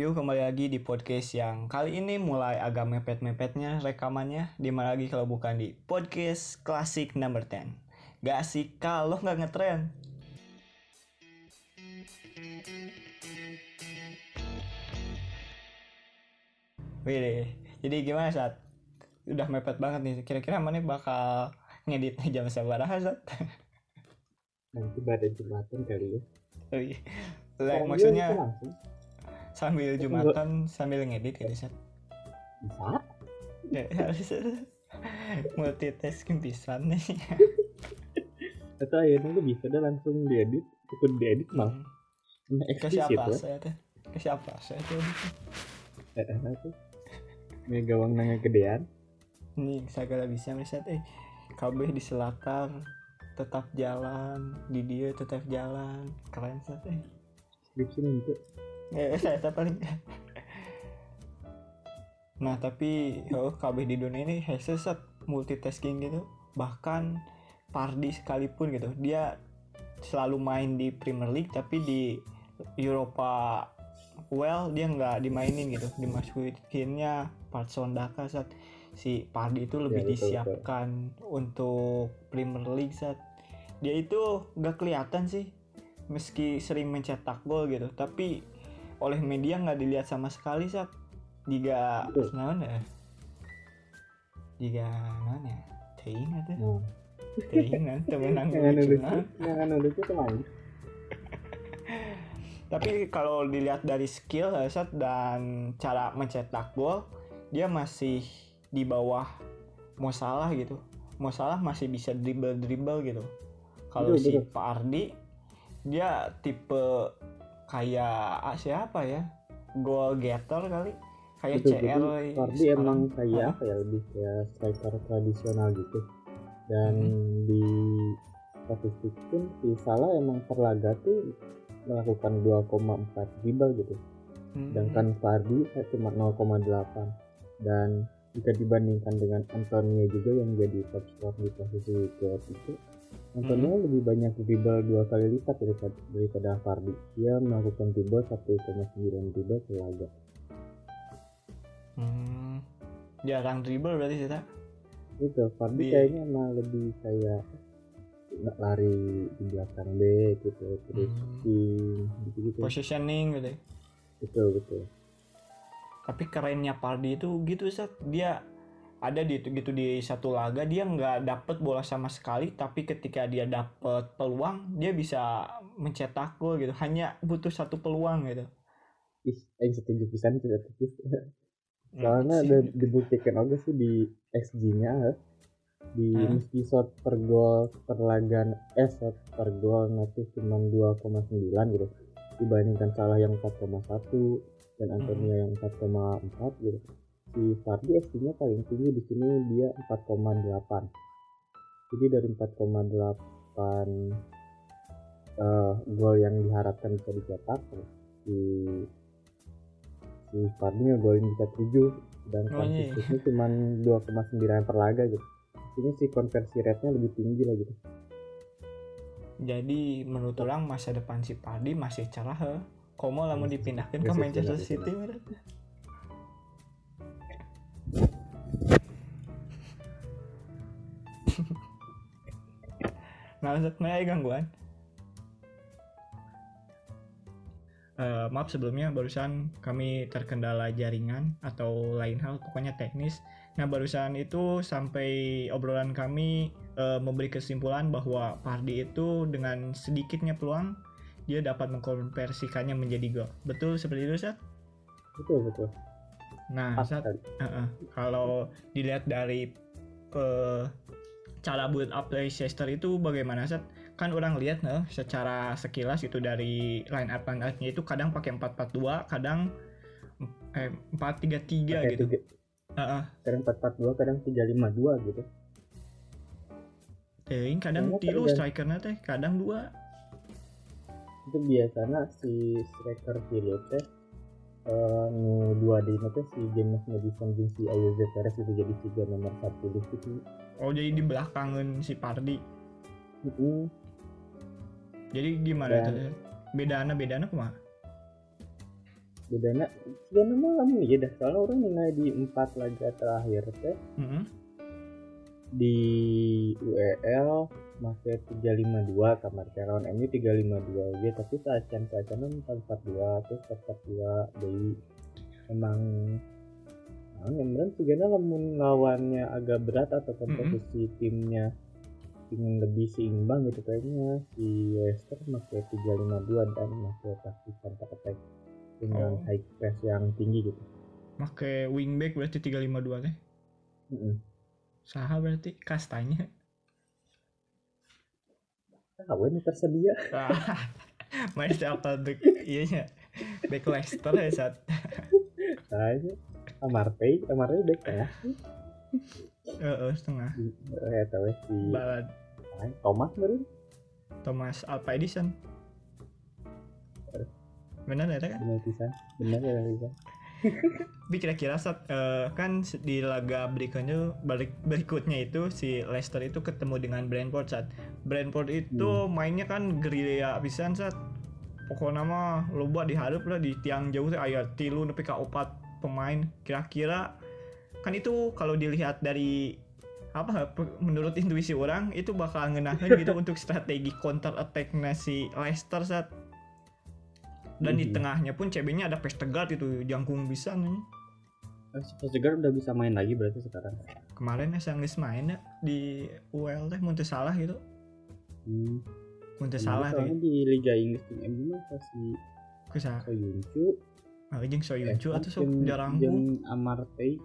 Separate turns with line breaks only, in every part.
Yuk kembali lagi di podcast yang kali ini mulai agak mepet-mepetnya rekamannya. Di mana lagi kalau bukan di podcast klasik number 10 Gak asik kalau nggak ngetren. Wih, jadi gimana saat udah mepet banget nih. Kira-kira mana bakal ngeditnya jam sabaraha saat
nanti pada jumatan kali ya.
Wih, lah,
Sekarang
maksudnya sambil jumatan sambil ngedit gitu saat
bisa?
Ya harus multitasking pisan nih.
Atau akhirnya lu bisa dah langsung diedit. Ikut diedit malah.
Hmm. ke siapa
ya?
saya teh ke siapa saya tuh?
Eh eh, ini gawang nanya gedean.
Nih segala bisa misalnya eh kabeh di selatan tetap jalan. Di dia tetap jalan. Keren saat eh.
Skripsi nanti
saya tak paling. Nah, tapi oh, KB di dunia ini headset multitasking gitu. Bahkan Pardi sekalipun gitu, dia selalu main di Premier League tapi di Europa well dia nggak dimainin gitu dimasukinnya Patson Daka saat si Pardi itu lebih
Ya, betul,
disiapkan untuk Premier League saat dia itu nggak kelihatan sih meski sering mencetak gol gitu tapi oleh media nggak dilihat sama sekali saat jika naon ya? Jika naon ya?
Lucu
lucu
yang anu lucu tuh main.
Tapi kalau dilihat dari skill Hazard dan cara mencetak gol dia masih di bawah Mo Salah gitu. Mo Salah masih bisa dribble dribble gitu. Kalau si. Pak Ardi dia tipe kayak ah, siapa ya? Goal getter kali. Kayak CR
jadi Fardi emang kayak apa ya lebih kayak striker tradisional gitu. Dan
Mhm.
di statistik pun si Salah emang per laga tuh melakukan 2,4 dribble gitu.
Hmm.
sedangkan Fardi cuma 0,8 dan jika dibandingkan dengan Antonio juga yang jadi top scorer di posisi guard itu Antonio lebih banyak dribble dua kali lipat daripada, daripada Fardi. Dia melakukan dribble 1,9 dribble per laga
Hmm. jarang dribble berarti sih tak
itu Fardi
Di-
kayaknya emang lebih kayak nggak lari di belakang back gitu terus
Hmm.
gitu gitu
positioning gitu
betul betul.
Tapi kerennya Pardi itu gitu Sat. dia ada di gitu di satu laga dia nggak dapet bola sama sekali tapi ketika dia dapet peluang dia bisa mencetak gol gitu. Hanya butuh satu peluang gitu.
Ih yang setuju pisan tidak setuju.
Hmm,
soalnya
sih.
ada dibuktikan juga sih di XG-nya eh. di meski shot per gol per laga eh shot per gol itu cuma 2,9 gitu. Dibandingkan salah yang 4,1 dan Antonio yang 4,4 gitu si Fardi XG-nya paling tinggi di sini dia 4,8 jadi dari 4,8 eh, gol yang diharapkan bisa dicetak si si Fardi ngegolin bisa 7 dan
Oh, iya.
cuma 2,9 per laga gitu ini si konversi rate-nya lebih tinggi lah gitu
jadi menurut orang masa depan si Pardi masih cerah he. Komo lah mau
Masih-
dipindahkan ke Manchester City. Maksudnya gangguan. Eh, maaf sebelumnya barusan kami terkendala jaringan atau lain hal pokoknya teknis. Nah barusan itu sampai obrolan kami eh, memberi kesimpulan bahwa Pardi itu dengan sedikitnya peluang dia dapat mengkonversikannya menjadi gol. Betul seperti itu Sat?
betul betul
Nah Sat,
sekali
Heeh. kalau dilihat dari eh, cara build up Leicester itu bagaimana Sat? Kan orang lihat nih secara sekilas itu dari line up line up-nya itu kadang pakai 442, kadang eh, 433
Pakai
gitu. Heeh.
kadang 442 kadang 352 gitu
Teuing kadang
Kayaknya
tilu strikernya teh, kadang dua.
itu biasanya si striker Philip teh eh, nu dua di teh si James Madison jeung si Ayo Perez itu jadi tiga nomor satu di situ
Oh jadi di belakangan si Pardi.
Mm,
Jadi gimana
Dan-
tuh? Bedana bedana kumaha?
bedana bedana mah kamu ya dah soalnya orang nilai di empat laga terakhir teh
Mm-mm.
di UEL masih 352 kamar lawan MU 352 gitu tapi saat saat 442 terus 442 jadi emang nah, yang bener sebenarnya lamun lawannya agak berat atau komposisi timnya ingin lebih seimbang gitu kayaknya si Leicester pakai 352 dan pakai taktik counter attack dengan
Oh.
high press yang tinggi gitu.
Make wingback berarti 352 teh.
Heeh.
Saha berarti kastanya.
Ah, ini tersedia.
Ah, Main siapa dek iya nya. Back Leicester ya saat.
Kayaknya Amartey, Amartey back tengah.
Heeh, setengah.
Eh, tahu ya, si
Balad
ah, Thomas baru.
Thomas Alva Edison. Benar ya kan?
Benar pisan. Benar ya pisan.
Tapi kira-kira saat eh, kan di laga berikutnya balik berikutnya itu si Leicester itu ketemu dengan Brentford saat Brentford itu mainnya kan gerilya pisan saat pokoknya mah loba diharap lah di tiang jauh teh aya tilu nepi ka opat pemain kira-kira kan itu kalau dilihat dari apa menurut intuisi orang itu bakal ngenahin gitu untuk strategi counter attack si Leicester saat dan di
Mhm.
tengahnya pun CB-nya ada Vestergaard itu jangkung bisa nih.
Eh, si Vestergaard udah bisa main lagi berarti sekarang.
Kemarin ya sang main ya di UL teh mun teu salah gitu.
Hmm.
Salah teh.
di Liga Inggris tim MU mah si
Kusaha? Ah jeung Soyuncu
eh,
atuh sok jarangkung.
jeung Amartey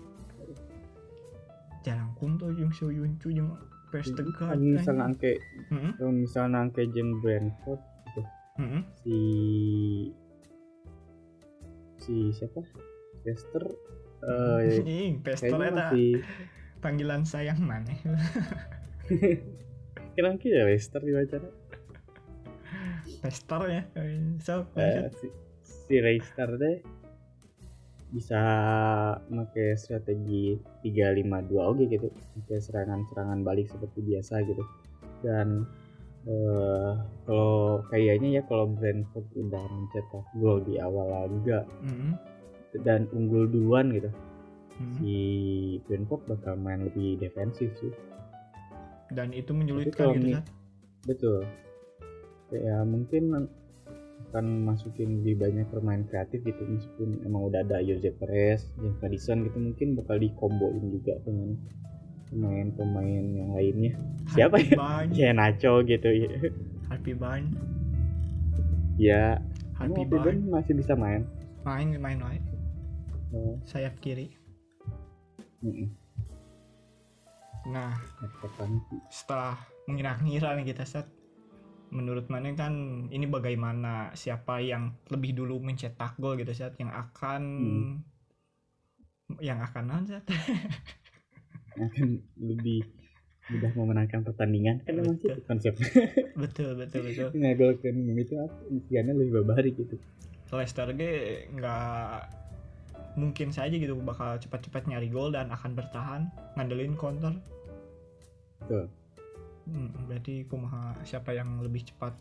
Jarangkung tuh jeung Soyuncu jeung Vestergaard.
kan misalnya angke
Heeh.
kalau misalnya angke jeung Brentford
Heeh.
si si siapa Leicester eh
Vester
kayaknya
eta
masih
panggilan sayang maneh.
kira kira Leicester diwawancara
Vester ya. So,
eh, si, si Leicester deh bisa pakai strategi 352 oke gitu pakai serangan-serangan balik seperti biasa gitu dan eh kalau kayaknya ya kalau Brentford udah mencetak gol di awal laga
Heeh.
dan unggul duluan gitu
Heeh.
si Brentford bakal main lebih defensif sih
Dan itu menyulitkan gitu kan.
betul ya mungkin akan masukin lebih banyak pemain kreatif gitu meskipun emang udah ada Jose Perez, James Madison gitu mungkin bakal dikomboin juga dengan pemain-pemain yang lainnya siapa ya? Ya Nacho gitu ya
Happy Bang,
ya
Happy
masih bisa main
Main main wae.
Oh,
Sayap kiri.
mm-mm.
Nah,
Laptop Panti.
setelah mengira-ngira nih kita set menurut mana kan ini bagaimana siapa yang lebih dulu mencetak gol gitu set yang akan yang akan set
akan lebih mudah memenangkan pertandingan kan emang
Betul.
itu konsepnya.
Betul betul betul.
Ngagolkan itu apa isiannya lebih babari gitu.
Leicester G nggak mungkin saja gitu bakal cepat-cepat nyari gol dan akan bertahan ngandelin counter
Betul.
Hmm, berarti kumaha siapa yang lebih cepat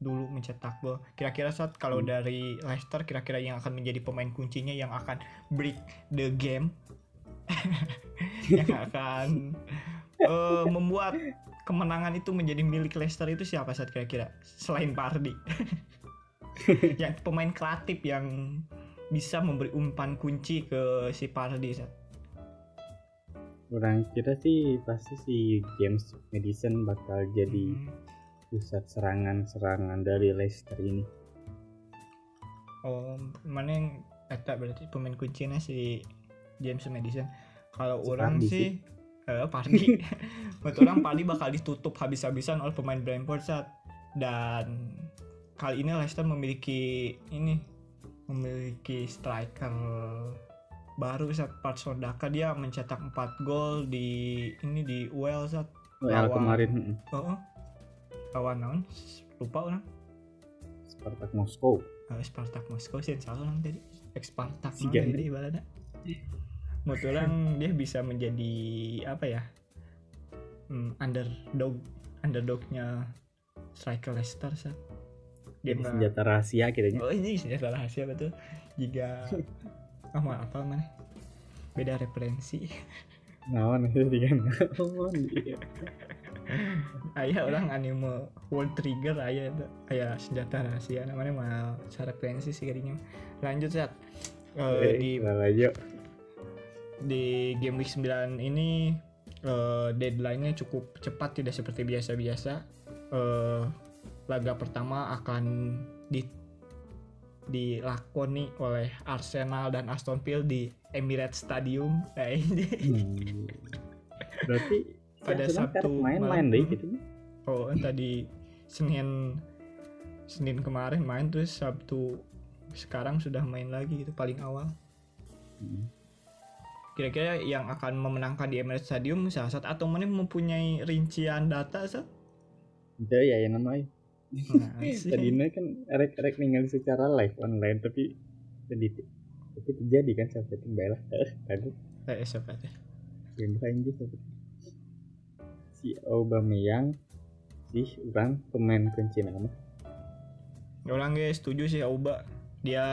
dulu mencetak gol kira-kira saat kalau
Hmm.
dari Leicester kira-kira yang akan menjadi pemain kuncinya yang akan break the game yang akan eh, membuat kemenangan itu menjadi milik Leicester itu siapa saat kira-kira selain Pardi yang pemain kreatif yang bisa memberi umpan kunci ke si Pardi Sat.
Orang kira sih pasti si James Madison bakal jadi
Hmm.
pusat serangan-serangan dari Leicester ini
Oh, mana yang eta berarti pemain kuncinya si James Madison. Kalau
Si
orang
Pardi
sih eh Pardi. Menurut orang Pardi bakal ditutup habis-habisan oleh pemain Brentford saat dan kali ini Leicester memiliki ini memiliki striker baru saat Patson Daka dia mencetak 4 gol di ini di UEL saat
oh,
Lawan.
kemarin
oh, oh. lawan naon? Lupa orang.
Spartak Moskow
Eh, Spartak Moskow sih salah orang tadi. Ex Spartak
Si
mana jadi ibaratnya. Menurut orang dia bisa menjadi apa ya hmm, underdog underdognya striker Leicester game
Jadi senjata rahasia nya.
oh ini senjata rahasia betul. Jika ah mau apa mana beda referensi
Naon itu dia naon.
ayah orang anime World Trigger ayah itu ayah senjata rahasia namanya mal referensi sih kayaknya lanjut saat
Eh,
di
aja.
di game week 9 ini eh, deadline-nya cukup cepat tidak seperti biasa-biasa. Eh, laga pertama akan di dilakoni oleh Arsenal dan Aston Villa di Emirates Stadium. Nah, ini
Hmm. Berarti
Pada Sabtu
main-main deh gitu.
oh tadi Senin Senin kemarin main terus Sabtu sekarang sudah main lagi gitu paling awal.
Hmm.
Kira-kira yang akan memenangkan di Emirates Stadium salah satu atau mana mempunyai rincian data saat
Itu ya yang namanya.
Nah.
Tadinya kan rek-rek ningali secara live online tapi tadi tapi terjadi kan sampai tiba lah. Aku
Eh, siapa teh?
yang Inggris apa? Si Aubameyang sih orang pemain kunci nama.
Orang guys setuju sih Auba. Dia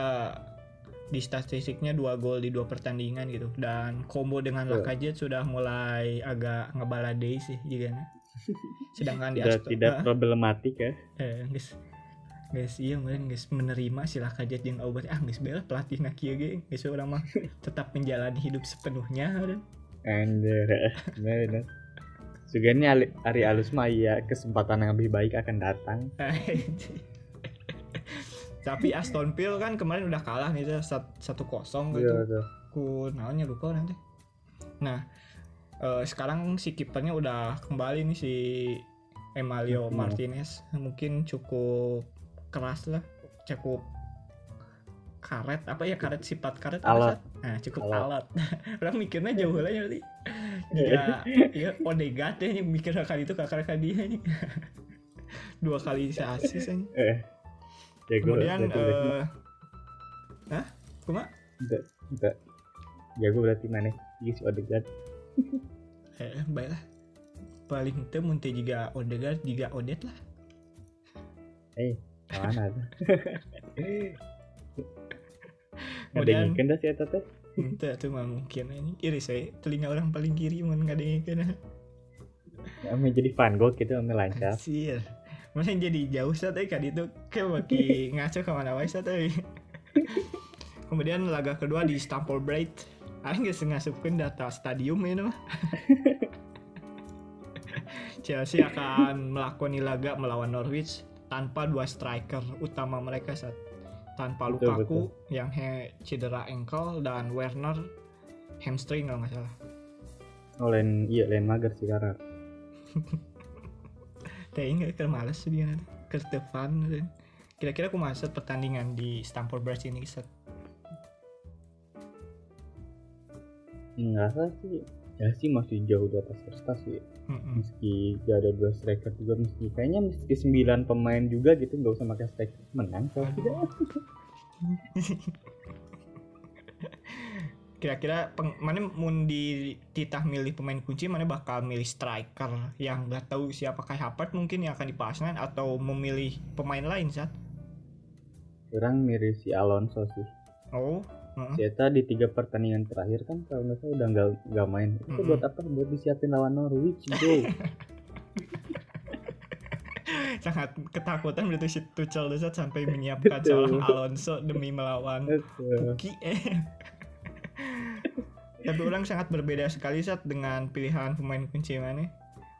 di statistiknya dua gol di dua pertandingan gitu dan combo dengan. Lacazette sudah mulai agak ngebaladei sih juga sedangkan di
Tidak problematik ya.
eh, guys. Guys iya mungkin guys menerima si Lacazette yang Auba ah guys bela pelatih nak ge. Guys orang mah tetap menjalani hidup sepenuhnya dan
Anjir, bener bener. Sugani Ali, Ari Alus mah ya kesempatan yang lebih baik akan datang.
tapi Aston Villa kan kemarin udah kalah nih satu kosong gitu.
Iya tuh.
ku namanya lupa nanti nah eh, sekarang si kipernya udah kembali nih si Emilio
Hmm.
Martinez mungkin cukup keras lah cukup karet apa ya karet sifat karet apa,
Alat.
Nah cukup
Alat.
alat, orang mikirnya jauh lah ya nanti ya ya Odegaard ya mikir kali itu kakak kakak dia nih dua kali si asis aja
Eh. Jago,
kemudian eh Hah? Kuma?
enggak, enggak. Jago berarti mana? Iya si Odegaard.
Eh, baiklah. Paling teu mun teu juga Odegaard juga Odet lah.
Eh, mana tuh?
Kemudian-
Ngadengin dah si Eta teh.
Teu tuh mah mungkin ini iris saya telinga orang paling kiri mun ngadengkeun.
Ame jadi fan gol gitu ame lancar.
Anjir. Mana jadi jauh saat eh kali itu ke baki ngaco ke mana wae saat euy. Kemudian laga kedua di Stamford Bridge. Aing geus ngasupkeun data stadium ini mah. Chelsea akan melakoni laga melawan Norwich tanpa dua striker utama mereka saat tanpa
Betul,
Lukaku yang he, cedera ankle dan Werner hamstring kalau nggak salah.
Oh, lain iya lain mager sih karena.
Tapi nggak keur males sih dia nanti kira-kira aku masuk pertandingan di Stamford Bridge ini Sat?
Enggak sih sih. Ya sih masih jauh di atas prestasi.
Mm-mm.
Meski gak ada dua striker juga meski kayaknya meski 9 pemain juga gitu nggak usah pakai striker menang kalau tidak.
Kira-kira peng- mana mun di titah milih pemain kunci mana bakal milih striker yang nggak tahu siapa kayak Havertz mungkin yang akan dipasangkan atau memilih pemain lain saat
Orang mirip si Alonso sih.
oh
Si Eta di tiga pertandingan terakhir kan kalau nggak salah udah nggak nggak main. Itu
Mm-mm.
buat apa? Buat disiapin lawan Norwich bro.
sangat ketakutan berarti si Tuchel Saat sampai menyiapkan seorang Alonso demi melawan. Puki. Tapi orang sangat berbeda sekali saat dengan pilihan pemain kunci mana.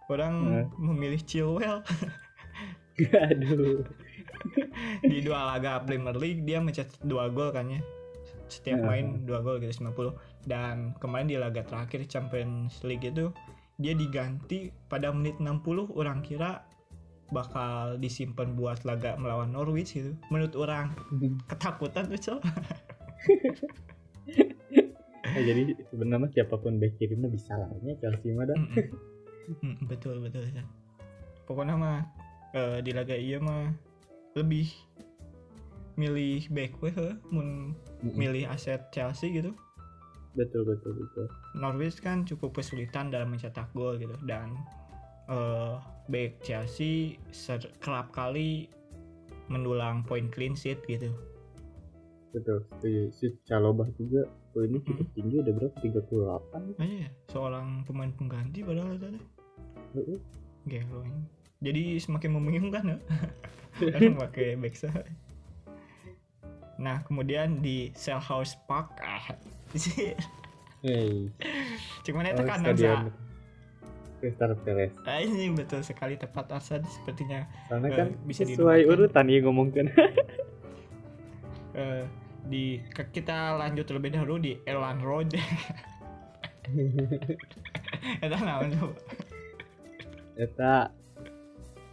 Orang
Hmm.
memilih Chilwell
Aduh.
di dua laga Premier League dia mencetak dua gol kan ya. Setiap
Hmm.
main dua gol gitu 90 dan kemarin di laga terakhir Champions League itu dia diganti pada menit 60 orang kira bakal disimpan buat laga melawan Norwich gitu. Menurut orang ketakutan tuh Cel.
Nah, jadi sebenarnya siapa pun back kirinya bisa lah ya Chelsea mah dah.
Mm, betul betul ya. Pokoknya mah eh, di laga iya mah lebih milih back heuh, mun
Mm-mm.
milih aset Chelsea gitu.
Betul betul betul.
Norwich kan cukup kesulitan dalam mencetak gol gitu dan eh back Chelsea ser- kerap kali mendulang poin clean sheet gitu
betul setuju si Calobah juga poinnya cukup
Mm.
tinggi udah berapa 38
aja ya seorang pemain pengganti padahal tadi
Heeh.
Gelo ini. Jadi semakin membingungkan ya. Orang pakai backside. Nah, kemudian di Cell House Park ah, sih.
Hey,
Cuman itu
oh,
kan
stadion Crystal Palace.
Ah, ini betul sekali tepat Arsa sepertinya
Soalnya
Eh,
kan
bisa
sesuai urutan ya ngomongkan.
eh, di ke- kita lanjut terlebih dahulu di Elan Road. Itu naon coba?
Eta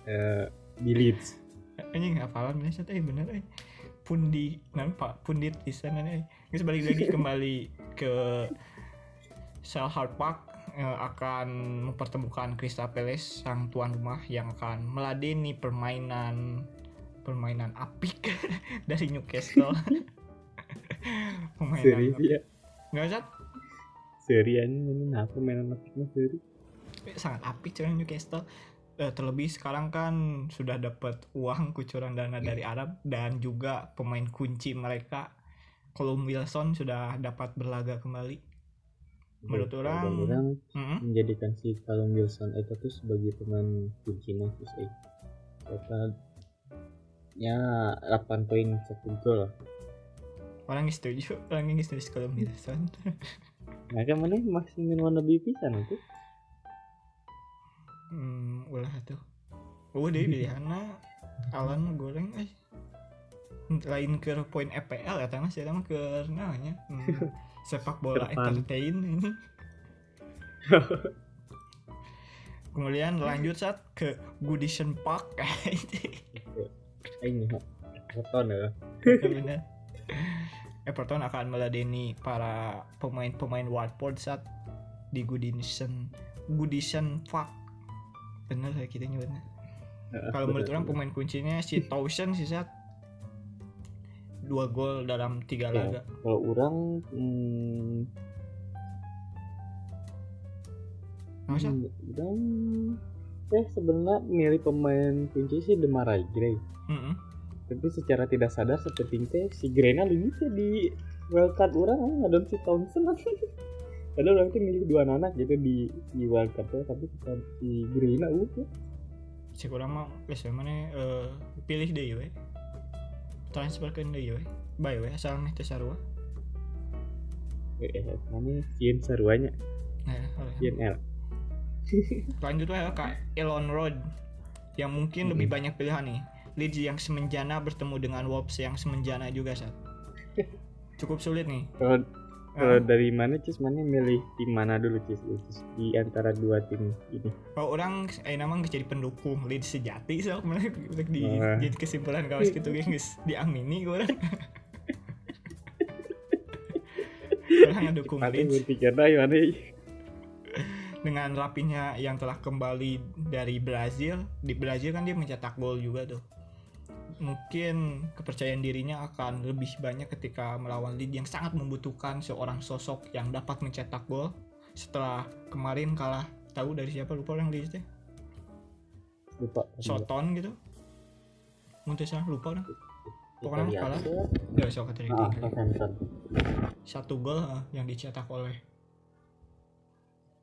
eh di Leeds.
Anjing hafalan bener sih bener eh. Pundi nampak pundit pisan eh. Terus balik lagi kembali ke Selhurst Park eh, akan mempertemukan Crystal Palace sang tuan rumah yang akan meladeni permainan permainan apik dari Newcastle. permainan
Seri ya.
nggak usah
Seri ini apa mainan apiknya seri.
sangat apik cuman Newcastle Eh, terlebih sekarang kan sudah dapat uang kucuran dana dari Arab dan juga pemain kunci mereka Callum Wilson sudah dapat berlaga kembali Menurut
Kalau
orang-
orang
Mm-mm.
menjadikan si Callum Wilson itu tuh sebagai pemain kuncinya terus eh Eta ya 8 poin satu gol.
orang setuju orang yang setuju Callum Wilson
Nah, kan mana maksimin wannabe pisan itu.
Hmm, ulah tuh. Oh deh pilihannya Alan goreng eh. Lain ke poin EPL ya tanah sih. Ke namanya? Hmm, sepak bola entertain ini. Kemudian lanjut saat ke Goodison Park.
Ini Everton ya.
benar Everton akan meladeni para pemain-pemain Watford saat di Goodison Goodison Park bener ya kita nyebutnya. Kalau menurut orang pemain kuncinya si Towson sih saat dua gol dalam tiga
Ya.
laga.
kalau orang hmm,
masa
hmm, orang eh sebenarnya milih pemain kunci sih Demarai Gray.
Mm-mm.
tapi secara tidak sadar seperti teh si Grena lebih di wildcard orang ah, ngadon si Thompson padahal orang tuh milih dua anak gitu di di wildcard tuh tapi si- si Grena uh
si kurang mah guys mana eh, pilih deh we transfer ke deh we bye we asal nih tesarua
eh eh, mana Cien Saruanya.
Oleh.
Cien L.
Lanjut ya kak Elon Road yang mungkin lebih banyak pilihan nih. Leeds yang semenjana bertemu dengan Wolves yang semenjana juga saat cukup sulit nih
kalau
Ah,
dari mana Cis? Mana milih tim mana dulu Cis, Cis? di antara dua tim ini.
Kalau orang eh nama nggak jadi pendukung Leeds sejati so kemarin untuk di
Wah.
jadi kesimpulan kawas gitu guys diamini gue orang. Orang ngedukung Leeds.
dah mana
dengan rapinya yang telah kembali dari Brazil di Brazil kan dia mencetak gol juga tuh mungkin kepercayaan dirinya akan lebih banyak ketika melawan Leeds yang sangat membutuhkan seorang sosok yang dapat mencetak gol setelah kemarin kalah. Tahu dari siapa? Lupa orang Leeds teh
lupa.
Soton gitu. Mungkin salah lupa orang. Pokoknya
Italia
kalah. ya sok katanya
ah
satu gol eh, yang dicetak oleh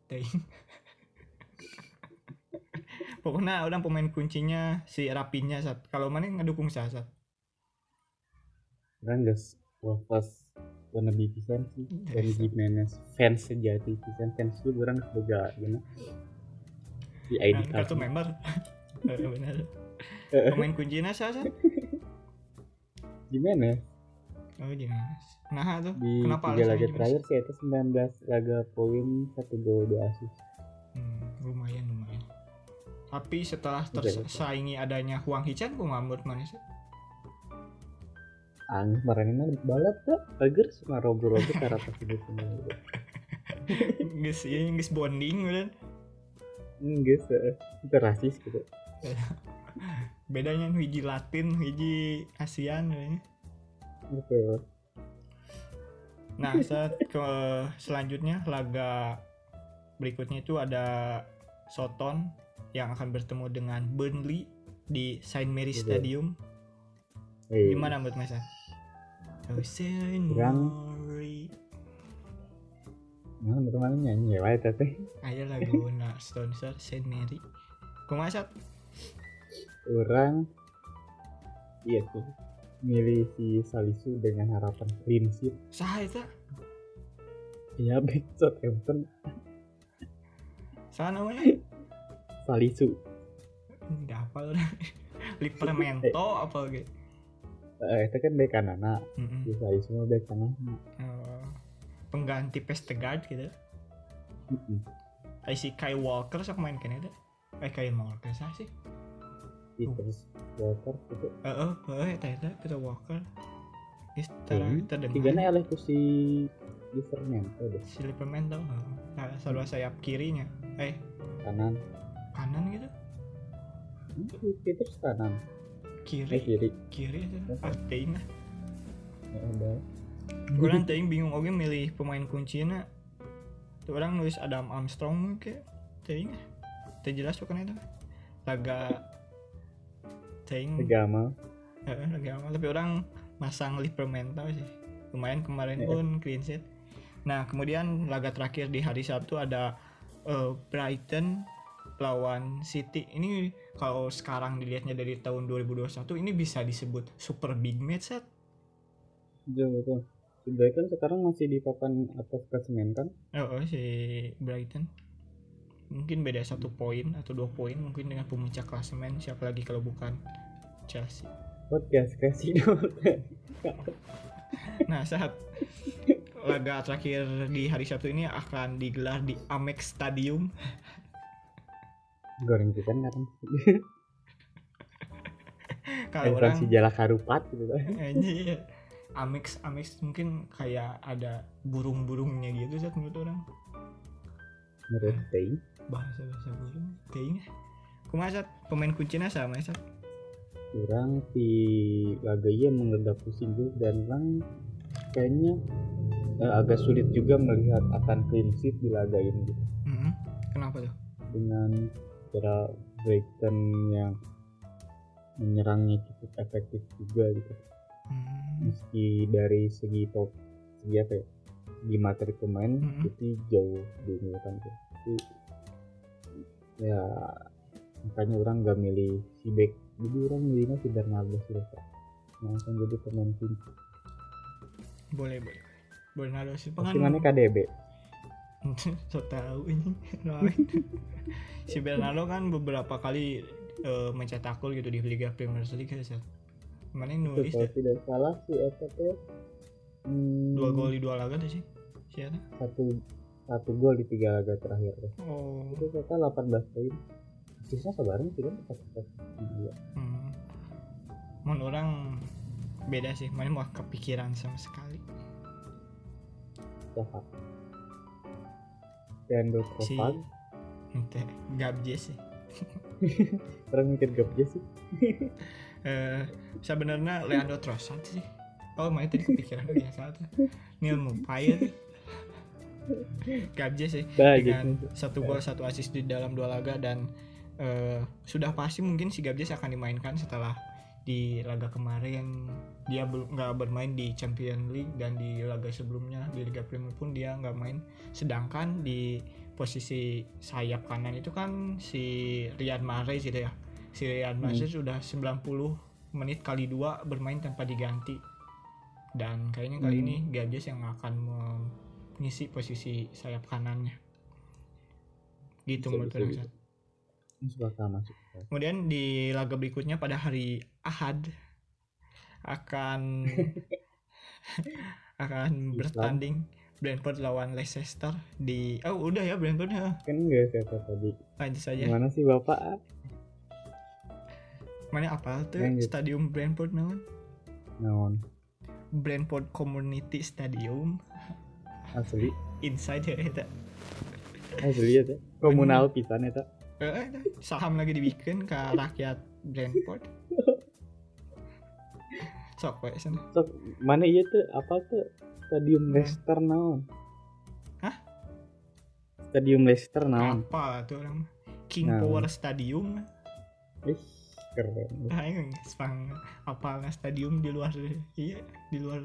Teing. Pokoknya orang pemain kuncinya si Rapinya saat kalau mana ngedukung saat
orang guys Wolves wannabe pisan sih. Dari Jimenez fans sejati pisan fans lu orang boga gimana di ID
kartu
card
member benar pemain kuncinya saat
Jimenez
oh gimana? Nah tuh
di
kenapa
tiga laga
gimana?
terakhir sih itu 19 laga poin satu gol dua assist
Hmm, lumayan tapi setelah tersaingi adanya Huang Hichan nggak menurut mana sih?
Kemarin ini balap tuh agar robo-robo cara pasti gitu
guys ini guys bonding kan
sih itu rasis gitu.
Bedanya hiji Latin hiji ASEAN kayaknya.
betul.
Nah, saat ke selanjutnya laga berikutnya itu ada Soton yang akan bertemu dengan Burnley di Saint Mary
Betul.
Stadium.
Eh,
Gimana menurut Mas? Jose
Kurang.
Mori.
Nah, teman nyanyi ya, wae teh.
Ayo lagu na sponsor Saint Mary. Kumaha
Orang iya tuh milih si Salisu dengan harapan clean sheet.
Saha eta?
Iya, back Southampton
Saha namanya?
Salisu.
Enggak hafal orang. Livermento apa gitu.
Eh, itu kan back kanana.
Mm-mm.
Si Salisu mah back kanan.
Oh, pengganti Pestegard gitu. Kayak si Kai Walker sok main kan itu. Eh Kai Walker sah sih.
Peters Walker itu.
Heeh, heeh eta eta Peter Walker. Geus tara
Hmm,
terdengar.
Tiganya oleh ku si Livermento deh.
Si Livermento. Nah, sarua sayap kirinya. Eh,
Kanan.
Kanan gitu.
Hmm, Peters kanan. Eh
Kiri,
kiri.
kiri.
Oke.
Ah, lah.
Ya udah.
Orang teuing bingung oge milih pemain kuncinya. Tuh orang nulis Adam Armstrong ke teuing. Teu jelas bukan itu. Laga teuing
Agama.
Heeh, lagi aman. Tapi orang masang Livermento sih. Lumayan kemarin
Iya.
pun clean sheet. Nah, kemudian laga terakhir di hari Sabtu ada eh, Brighton lawan City. Ini kalau sekarang dilihatnya dari tahun 2021 ini bisa disebut super big match set.
Betul betul. Sudah kan sekarang masih di papan atas klasemen kan?
Oh, oh, si Brighton. Mungkin beda satu poin atau dua poin mungkin dengan pemuncak klasemen siapa lagi kalau bukan Chelsea.
Podcast kasih dulu.
Nah, saat laga terakhir di hari Sabtu ini akan digelar di Amex Stadium.
Goreng kita kan.
Kalau
Orang si Jalak Harupat gitu kan.
Anjir. Amex Amex mungkin kayak ada burung-burungnya gitu Zat, menurut orang.
Menurut Tei.
Bahasa bahasa burung. Kumaha Zat? pemain kuncinya sama Zat?
Orang si laga iya menggagap pusing dan orang kayaknya eh, agak sulit juga melihat akan clean sheet di laga ini gitu.
Mhm. Kenapa tuh?
dengan cara Brighton yang menyerangnya cukup efektif juga gitu.
Hmm.
meski dari segi top segi apa ya segi materi pemain
Mhm.
itu jauh diunggulkan tuh tapi ya makanya orang gak milih si back jadi orang milihnya si Bernardo Silva langsung jadi pemain kunci
Boleh, boleh. Bernardo Silva
pasti
kan
mana KDB
so tahu ini si Bernardo kan beberapa kali eh, mencetak gol gitu di Liga Premier League ya mana yang nulis
kalau
ya?
tidak salah si teh hmm,
dua gol di dua laga tuh sih siapa
satu satu gol di tiga laga terakhir
oh.
Itu total 18 poin. Asisnya sebarang sih kan? Satu satu dua
hmm. Mun orang beda sih mana mau kepikiran sama sekali.
Jahat dan
si
Trossard
ente Gabje sih.
Orang mikir aja sih.
Eh sebenarnya Leandro Trossard sih. Oh main tadi kepikiran biasa tuh. Neil Maupay Gabje sih.
Bah,
dengan
gitu.
satu gol satu assist di dalam dua laga dan eh, sudah pasti mungkin si Gabjes akan dimainkan setelah di laga kemarin dia belum nggak bermain di Champions League dan di laga sebelumnya di Liga Premier pun dia nggak main. Sedangkan di posisi sayap kanan itu kan si Riyad Mahrez gitu ya. Si Riyad
Hmm.
Mahrez sudah 90 menit kali dua bermain tanpa diganti. Dan kayaknya kali
Hmm.
ini Gabjes yang akan mengisi posisi sayap kanannya. Gitu menurut kemudian di laga berikutnya pada hari Ahad akan akan bertanding Brentford lawan Leicester di oh udah ya Brentford ya
kan enggak siapa tadi?
Lanjut saja
gimana sih bapak?
Mana apa tuh?
Lanjut.
stadium Brentford naon
naon?
Brentford Community Stadium.
Asli.
Inside ya eta.
Asli ya komunal pisan eta.
Eh, saham lagi dibikin ke rakyat Brentford sok we sana
sok mana iya tuh? Apa tuh? Stadium Leicester naon?
Hah?
stadium Leicester naon?
Apa tuh orang? King
Nah.
Power Stadium?
Ih, keren.
Aing sepang apalnya stadium di luar iya di luar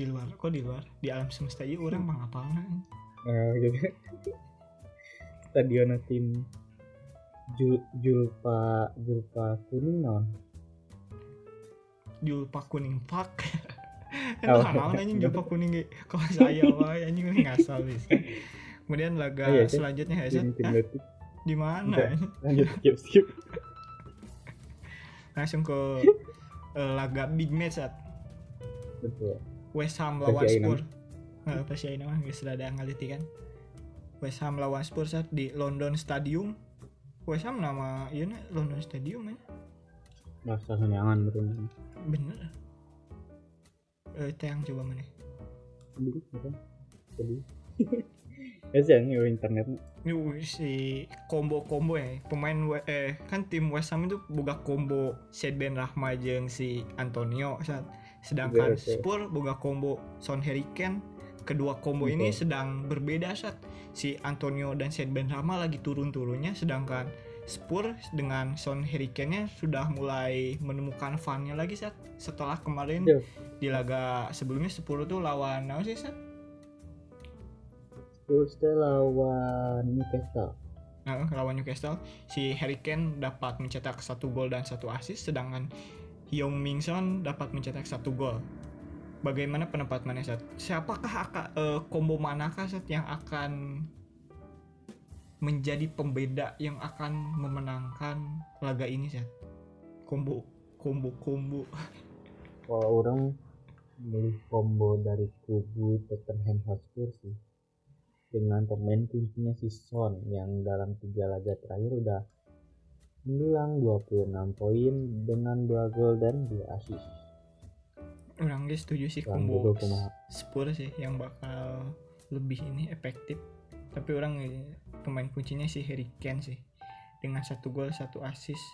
di luar kok di luar? Di alam semesta iya orang mah apalnya?
Nah, gitu. Stadion tim Jul, Julpa Julpa kuning non
Julpa kuning pak
Oh.
Entah naon anjing Julpa kuning ge kok saya wae anjing ini ngasal bisa kemudian laga
Oh, iya,
selanjutnya ya Hah?
detik
di mana
lanjut skip skip
langsung ke eh, laga big match at
betul
West Ham lawan Spurs. Nah, pasti aing mah geus rada ngaliti kan. West Ham lawan Spurs saat di London Stadium. West Ham nama ieu na London Stadium ya.
Rasa senyangan betul
Bener. Eh teh yang coba mana?
dulu apa tadi ya sih ini internet
Ini si combo-combo ya. Pemain eh kan tim West Ham itu boga combo Said Ben Rahma jeung si Antonio saat sedangkan
Oke, oke.
Spurs boga combo Son Harry Kane. Kedua combo ini
Oke.
sedang berbeda saat si Antonio dan Said Ben Rahma lagi turun-turunnya sedangkan Spurs dengan Son Harry Kane-nya sudah mulai menemukan fun-nya lagi saat setelah kemarin
Iya.
di laga sebelumnya Spurs tuh lawan apa sih saat
Spurs teh lawan Newcastle
Nah, lawan Newcastle, si Harry Kane dapat mencetak satu gol dan satu assist, sedangkan Hyung Min Son dapat mencetak satu gol. Bagaimana pendapat mana Sat? Siapakah akan eh, combo manakah Sat yang akan menjadi pembeda yang akan memenangkan laga ini Sat? Combo, combo, combo.
kalau orang milih combo dari kubu Tottenham Hotspur sih dengan pemain kuncinya si Son yang dalam tiga laga terakhir udah mendulang 26 poin dengan 2 gol dan 2 assist
Orang guys setuju sih
Orang
combo. Spurs sih yang bakal lebih ini efektif. Tapi orang pemain kuncinya si Harry Kane sih dengan satu gol satu assist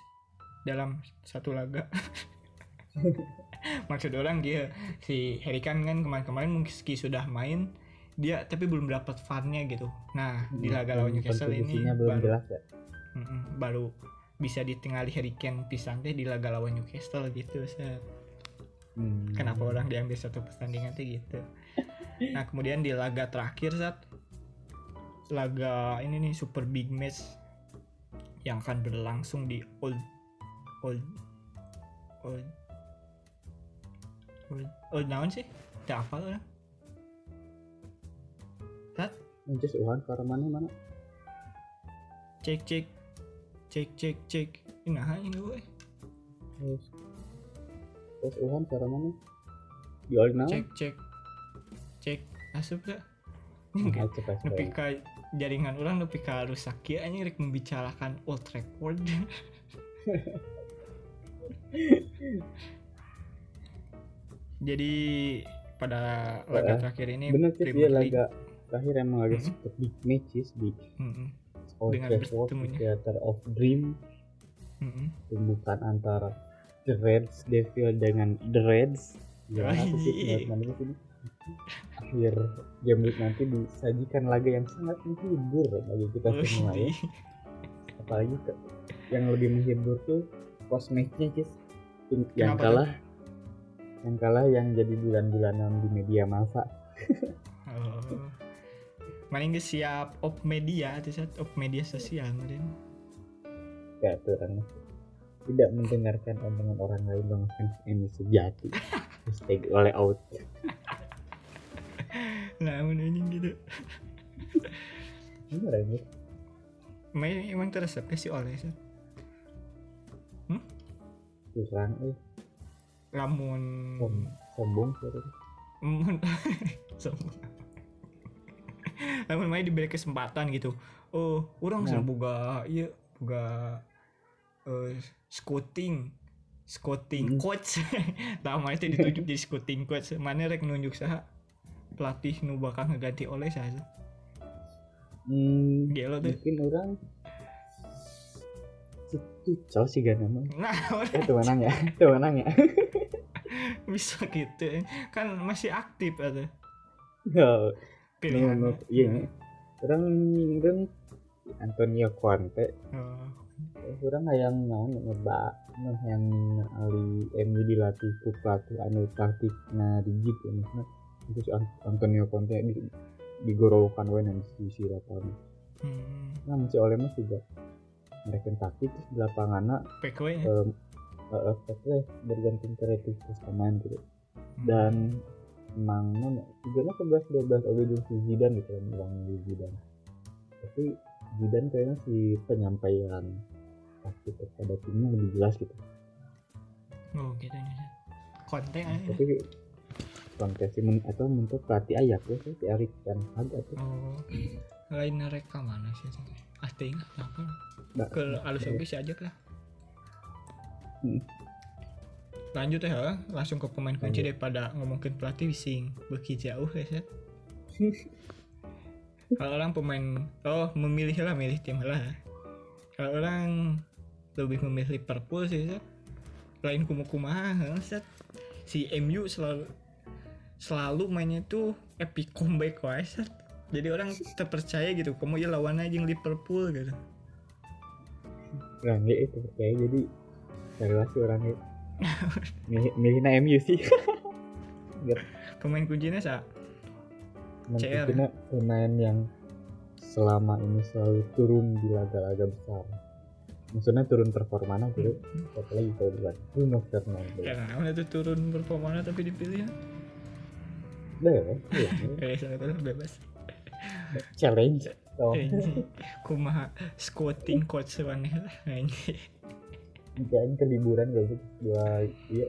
dalam satu laga. Maksud orang dia si Harry Kane kan kemarin-kemarin meski sudah main dia tapi belum dapat fun-nya gitu. Nah di laga lawan Newcastle ini baru
jelas ya
baru bisa ditinggali Harry Kane pisang teh di laga lawan Newcastle gitu. Set.
Hmm.
kenapa orang diambil satu pertandingan tuh gitu nah kemudian di laga terakhir saat laga ini nih super big match yang akan berlangsung di old old old old, old naon sih? Tidak apa lah Sat
Manchester Uhan ke mana mana?
Cek cek cek cek cek. Nah ini gue.
Terus terus Uhan ke mana? Di Old Now
cek cek cek. Asup gak? Ini
Nah,
enggak. nepi ka jaringan orang nepi ka rusak ya anjing rek membicarakan Old Trafford jadi pada laga terakhir ini
bener sih dia laga terakhir emang agak
Mhm.
super big matches di
Mm-mm,
Old
Dengan bertemunya.
Theater of Dream.
Mm-mm.
pembukaan antara The Reds Devil dengan The Reds. Ya sih akhir game week nanti disajikan laga yang sangat menghibur bagi kita semua ya. Apalagi ke, yang lebih menghibur tuh post matchnya Tim- yang
Kenapa
kalah yang kalah yang jadi bulan-bulanan di media masa
oh. Mana nggak siap op media, tuh saat op media sosial kemarin.
ya aturan tidak mendengarkan omongan orang lain bang fans ini sejati. Hashtag oleh out
Nah, anjing gitu.
bener ini
Main emang teresep sih oleh Sat.
kurang eh
lamun
som sombong sorry.
Mun sombong. Lamun main diberi kesempatan gitu. Oh, orang
Nah.
boga iya boga eh scouting scouting
Hmm.
coach. Mana teh ditunjuk jadi scouting coach. Mana rek nunjuk saha pelatih nu bakal ngeganti oleh saha.
hmm,
Gelo tuh.
mungkin orang itu sih gak nama
Nah,
eh tuh menang ya tuh menang ya
bisa gitu. Kan masih aktif ada
Ya,
pilihan.
no, no, iya ini orang orang Antonio Conte
Oh,
orang yang naon ngebak yang ali MU dilatih ku pelatih anu taktik nah rigid ya maksudnya terus Antonio Conte di digorolkan wae nanti si lapangan
hmm.
nah masih oleh mas juga. Mereka taktik terus di lapangan
PKW ya?
um, uh, uh, bergantung kreativitas pemain gitu.
Hmm.
dan emang mana tiga lah sebelas dua belas oke jeung si Zidane gitu kan bilang di Zidane. Tapi Zidane kayaknya si penyampaian taktik kepada timnya lebih jelas gitu.
Oh gitu nih konten aja
tapi kontes men atau untuk pelatih ayak ya si Erik Ten Hag atau
oh lain rekam mana sih? Ah ting apa?
Nggak,
ke alus oke sih aja lah.
Hmm.
lanjut ya langsung ke pemain kunci
Lanjut.
daripada ngomongin pelatih sing beki jauh ya Seth. kalau orang pemain oh memilih lah milih tim lah kalau orang lebih memilih Liverpool sih Seth. lain kumaha set si MU selalu selalu mainnya tuh epic comeback Seth. jadi orang terpercaya gitu kamu ya lawannya aja Liverpool gitu.
Nah nggak itu percaya jadi relasi orangnya milih milihnya MU sih.
Pemain kuncinya sa? CR.
Nanti pemain yang selama ini selalu turun di laga-laga besar. Maksudnya turun performanya gitu. Apa lagi kalau bukan? Bruno Fernandes
karena itu turun performanya tapi dipilih ya
ya, iya,
eh sangat bebas.
Challenge oh
kumaha squatting coach aneh lah
jangan ke liburan gak sih? Dua iya.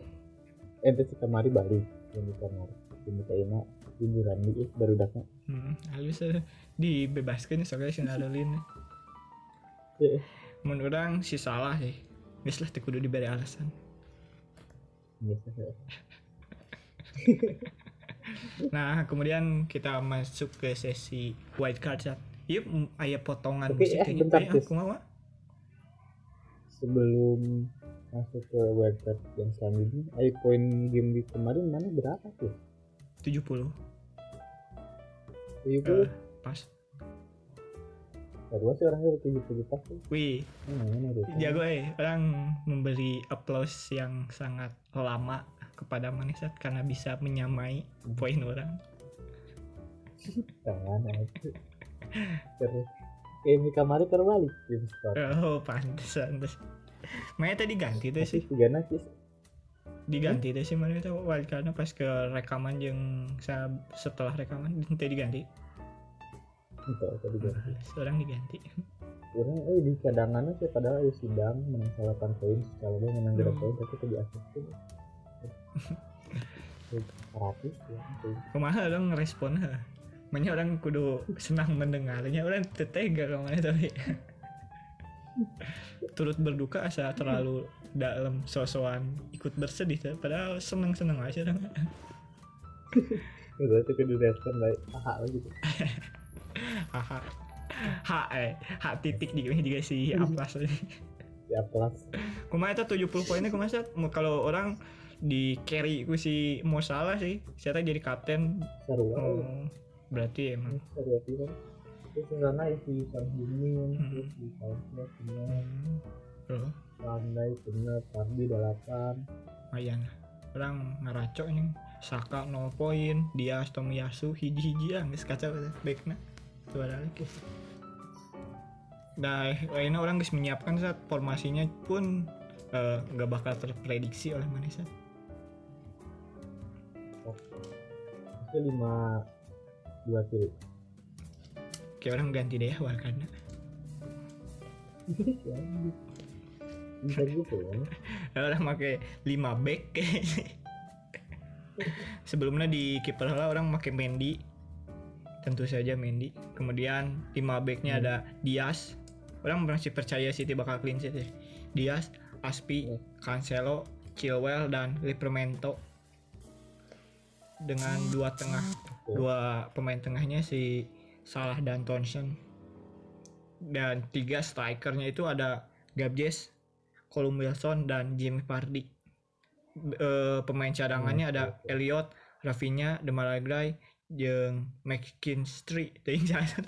Ente sih kemari balik yang di kamar. Ini kayaknya liburan nih baru datang.
Hmm, halus eh, dibebaskan soalnya si Narelin
Iya.
menurut orang si salah sih. Wis lah teu kudu diberi alasan.
Biasa ya.
nah kemudian kita masuk ke sesi white card chat yuk aya potongan
Tapi, eh,
kayak
bentar,
eh,
Tis.
aku mau
sebelum masuk ke website yang selanjutnya ayo poin game week kemarin mana? Berapa tuh?
70
tujuh
Eh,
puluh
pas.
Baru sih orangnya tujuh puluh pas tuh.
Wih.
Hmm,
jago eh. Orang memberi applause yang sangat lama kepada Manisat karena bisa menyamai poin orang.
Tangan aja. Terus game week kemarin terbalik. Game score
oh pantesan pantes. Makanya tadi ganti tuh sih.
Tiga nasi
diganti tuh sih mana itu wildcardnya pas ke rekaman yang setelah rekaman tadi diganti.
Itu tadi ganti
orang diganti.
Orang eh di cadangannya sih padahal ada sidang menang salah poin kalau dia menang berapa poin tapi itu di ratus ya
kumaha orang ngerespon ha? Makanya orang kudu senang mendengarnya orang tetega ke mana tapi. Turut berduka asa terlalu dalam sosokan ikut bersedih tuh. padahal seneng seneng aja orang
udah itu kudu respon baik. Aha gitu
haha. Ha eh. Ha titik di juga si aplas.
Di kelas
kumaha itu 70 poinnya kumaha kalau orang di carry ku si mau salah sih. Saya jadi kapten.
Seru
oh, berarti emang.
Seru aja kan terus yang sana si Sang Heung-min
Hmm.
terus si Sanchez punya
hmm,
Landai punya Pardi delapan
lumayan orang ngeracok ini. Saka 0 poin. Dia Tomiyasu hiji-hiji ya nggak kacau baiknya ada lagi. Nah lainnya orang bisa menyiapkan saat formasinya pun eh, nggak bakal terprediksi oleh Manisa
itu lima dua kiri
kayak orang ganti deh awal karena.
Bisa gitu ya
orang pakai 5 back. Sebelumnya di kiper lah orang pakai Mendy. Tentu saja Mendy. Kemudian 5 backnya
Hmm.
ada Diaz. Orang masih percaya City bakal clean sheet ya Diaz Aspi
Hmm.
Cancelo Chilwell dan Livramento dengan dua tengah dua pemain tengahnya si Salah dan Thompson dan tiga strikernya itu ada Gabjes, Colum Wilson dan Jamie Vardy. B- eh, pemain cadangannya
Hmm,
ada. Elliot, Rafinha, Demarai, jeung McKinstry. Teuing saha.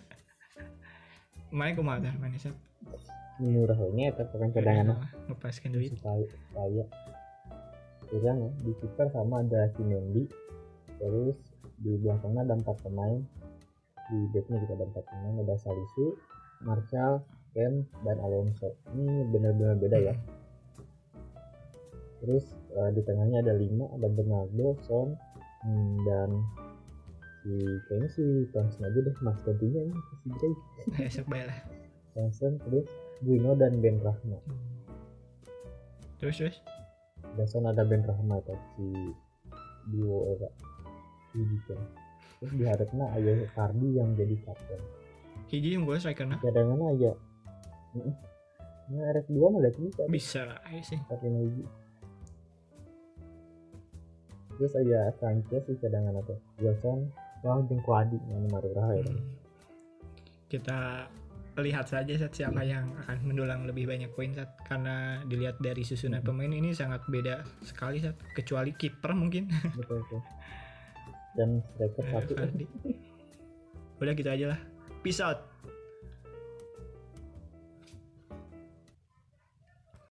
Mana kumaha tah mana Sat?
murah ini ya tapi cadangan
Nah, ngepaskan duit
supaya supaya kurang ya di kiper sama ada si Mendy terus di belakangnya ada empat pemain. Di backnya juga ada empat pemain ada Salisu Martial Ken dan Alonso. Ini benar-benar beda ya. Terus eh, di tengahnya ada lima ada Bernardo Son hmm, dan si kayaknya si Johnson aja deh mas gantinya ini si Gray
esok baik lah
Johnson terus Bruno dan Ben Rahma
terus terus?
Dason ada Ben Rahma atau si duo Eva Widikan terus diharapnya ayah Kardi yang jadi kapten
hiji yang gue striker nah?
Cadangan aja. Nah, RF 2 mah udah bisa
bisa lah ayo sih.
Tapi hiji. Terus aja Sanchez si cadangan atau Wilson. Wah jeung Kuadi yang marurah ya.
Hmm. kita lihat saja Sat, siapa yang akan mendulang lebih banyak poin Sat. karena dilihat dari susunan
Hmm.
pemain ini sangat beda sekali Sat. kecuali kiper mungkin.
Betul betul dan striker
Eh,
satu.
Udah gitu aja lah. Peace out